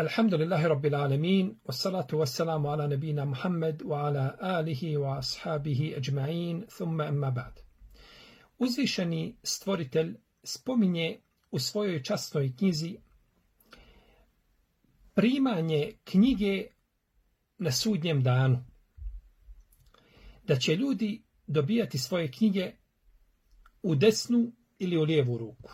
الحمد salatu رب العالمين ala والسلام على wa ala alihi wa ashabihi ajma'in thumma أما bad Uzvišeni stvoritelj spominje u svojoj časnoj knjizi primanje knjige na sudnjem danu. Da će ljudi dobijati svoje knjige u desnu ili u lijevu ruku.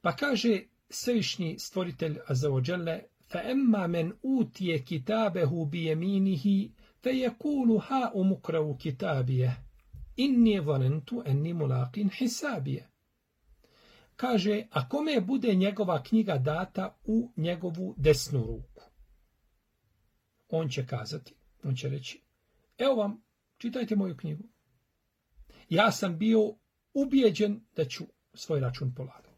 Pa kaže svišnji stvoritelj Azaođele, فَأَمَّا مَنْ أُوْتِيَ كِتَابَهُ بِيَمِينِهِ فَيَكُولُ هَا أُمُقْرَوُ كِتَابِيَهِ إِنِّي ظَنَنْتُ أَنِّي مُلَاقٍ حِسَابِيَهِ Kaže, a kome bude njegova knjiga data u njegovu desnu ruku? On će kazati, on će reći, evo vam, čitajte moju knjigu. Ja sam bio ubijeđen da ću svoj račun polagati.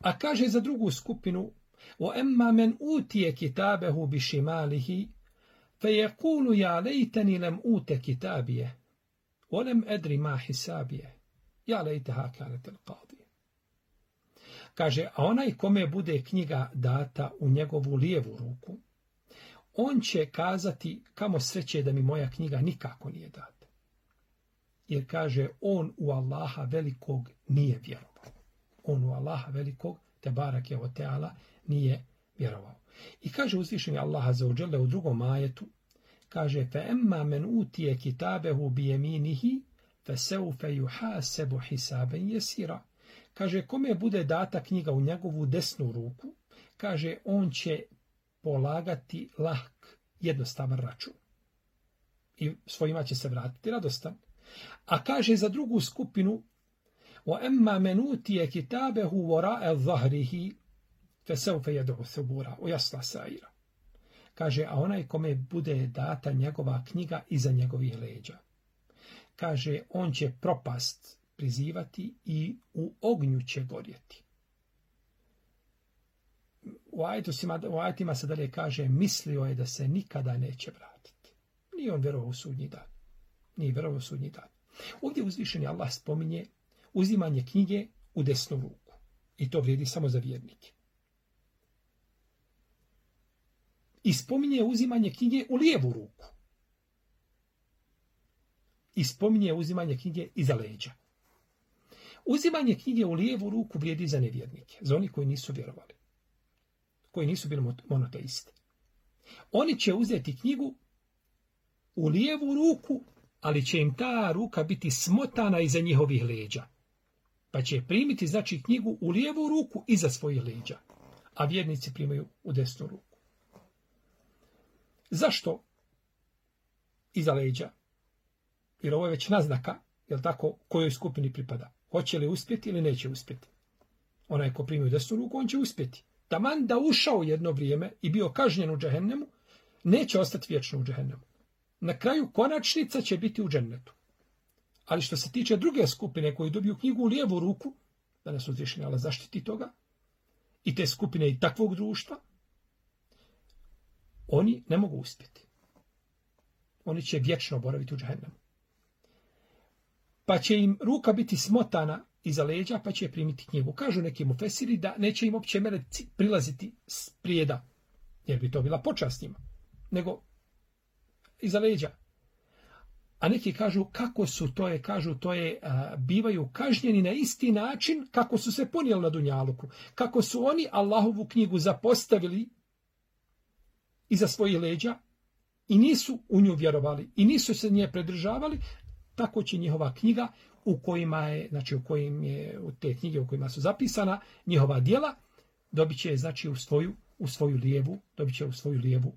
A kaže za drugu skupinu وَأَمَّا kitabehu je kulu ja lejteni lem ute kitabije, o lem edri ma hisabije, ja lejte لَيْتَهَا كَانَتِ الْقَاضِيَ Kaže, a onaj kome bude knjiga data u njegovu lijevu ruku, on će kazati kamo sreće da mi moja knjiga nikako nije data. Jer kaže, on u Allaha velikog nije vjerovao on u Allaha velikog, te barak je o nije vjerovao. I kaže uzvišenje Allaha za uđele u drugom majetu, kaže fe emma men utije kitabehu bijeminihi, fe seufe juhasebu hisaben jesira. Kaže, kome bude data knjiga u njegovu desnu ruku, kaže, on će polagati lahk, jednostavan račun. I svojima će se vratiti radostan. A kaže, za drugu skupinu وأما من أوتي كتابه وراء ظهره فسوف يدعو ثبورا ويصلى سعيرا kaže, a onaj kome bude data njegova knjiga iza njegovih leđa. Kaže, on će propast prizivati i u ognju će gorjeti. U ajetima, u ajetima se dalje kaže, mislio je da se nikada neće vratiti. Nije on vjerovao u sudnji dan. Nije vjerovao u sudnji dan. Ovdje uzvišeni Allah spominje uzimanje knjige u desnu ruku. I to vrijedi samo za vjernike. I spominje uzimanje knjige u lijevu ruku. I spominje uzimanje knjige iza leđa. Uzimanje knjige u lijevu ruku vrijedi za nevjernike, za oni koji nisu vjerovali, koji nisu bili monoteisti. Oni će uzeti knjigu u lijevu ruku, ali će im ta ruka biti smotana iza njihovih leđa. Pa će primiti znači knjigu u lijevu ruku iza svojih leđa, a vjernici primaju u desnu ruku. Zašto iza leđa? Jer ovo je već naznaka, li tako, kojoj skupini pripada. Hoće li uspjeti ili neće uspjeti? Onaj ko primi u desnu ruku, on će uspjeti. Taman da ušao jedno vrijeme i bio kažnjen u džehennemu, neće ostati vječno u džehennemu. Na kraju konačnica će biti u džennetu. Ali što se tiče druge skupine koji dobiju knjigu u lijevu ruku, da nas uzvišenje Allah zaštiti toga, i te skupine i takvog društva, oni ne mogu uspjeti. Oni će vječno boraviti u džahennemu. Pa će im ruka biti smotana iza leđa, pa će primiti knjigu. Kažu nekim mu fesiri da neće im uopće mene prilaziti sprijeda, jer bi to bila počast njima. Nego iza leđa, neki kažu kako su to je, kažu to je, bivaju kažnjeni na isti način kako su se ponijeli na Dunjaluku. Kako su oni Allahovu knjigu zapostavili iza svojih leđa i nisu u nju vjerovali i nisu se nje predržavali, tako će njihova knjiga u kojima je, znači u kojim je, u te knjige u kojima su zapisana njihova djela, dobit će je znači u svoju, u svoju lijevu, dobit će u svoju lijevu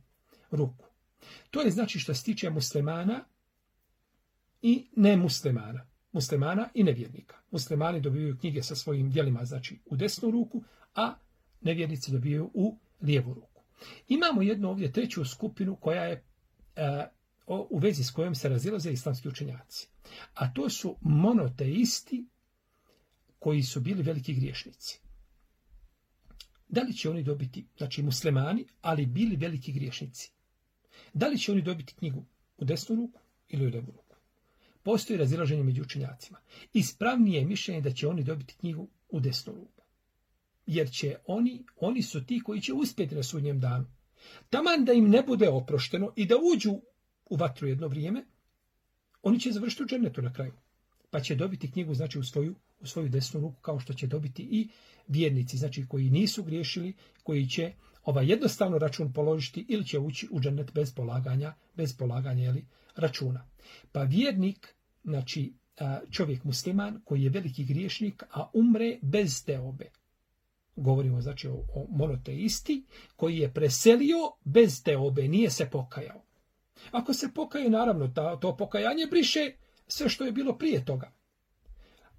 ruku. To je znači što se tiče muslimana i nemuslimana. Muslimana i nevjernika. Muslimani dobivaju knjige sa svojim dijelima, znači u desnu ruku, a nevjernici dobivaju u lijevu ruku. Imamo jednu ovdje treću skupinu koja je e, u vezi s kojom se razilaze islamski učenjaci. A to su monoteisti koji su bili veliki griješnici. Da li će oni dobiti, znači muslimani, ali bili veliki griješnici? Da li će oni dobiti knjigu u desnu ruku ili u levu ruku? Postoji razilaženje među učenjacima. Ispravnije je mišljenje da će oni dobiti knjigu u desnu ruku. Jer će oni, oni su ti koji će uspjeti na sudnjem danu. Taman da im ne bude oprošteno i da uđu u vatru jedno vrijeme, oni će završiti u džernetu na kraju. Pa će dobiti knjigu znači u svoju, u svoju desnu ruku kao što će dobiti i vjernici, znači koji nisu griješili, koji će ovaj jednostavno račun položiti ili će ući u džennet bez polaganja, bez polaganja ili računa. Pa vjernik znači čovjek musliman koji je veliki griješnik, a umre bez teobe. Govorimo znači o, o monoteisti koji je preselio bez teobe, nije se pokajao. Ako se pokaje, naravno, ta, to pokajanje briše sve što je bilo prije toga.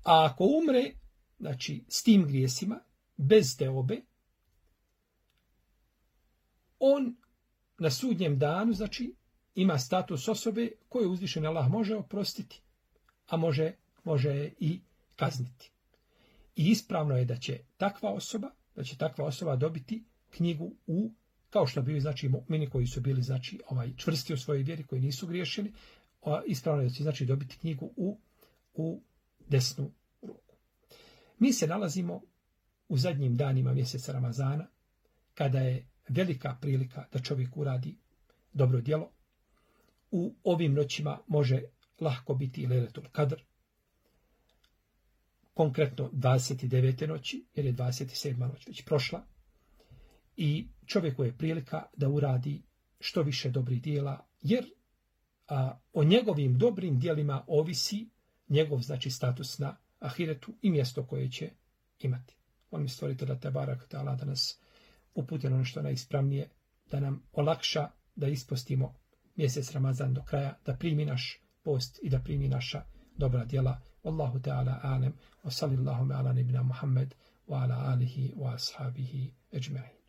A ako umre, znači, s tim grijesima, bez teobe, on na sudnjem danu, znači, ima status osobe koje uzvišen Allah može oprostiti a može, može je i kazniti. I ispravno je da će takva osoba, da će takva osoba dobiti knjigu u kao što bili znači mini koji su bili znači ovaj čvrsti u svojoj vjeri koji nisu griješili, ispravno je da će znači dobiti knjigu u u desnu ruku. Mi se nalazimo u zadnjim danima mjeseca Ramazana kada je velika prilika da čovjek uradi dobro djelo. U ovim noćima može lahko biti i Leletul Kadr. Konkretno 29. noći, jer je 27. noć već prošla. I čovjeku je prilika da uradi što više dobrih dijela, jer a, o njegovim dobrim dijelima ovisi njegov znači status na ahiretu i mjesto koje će imati. On mi stvorite da te barak te da nas uputi ono što najispravnije, da nam olakša da ispostimo mjesec Ramazan do kraja, da primi naš post i da primi naša dobra djela. Wallahu ta'ala alem, wa sallallahu ala nebina Muhammed, wa ala alihi wa ashabihi ejma'in.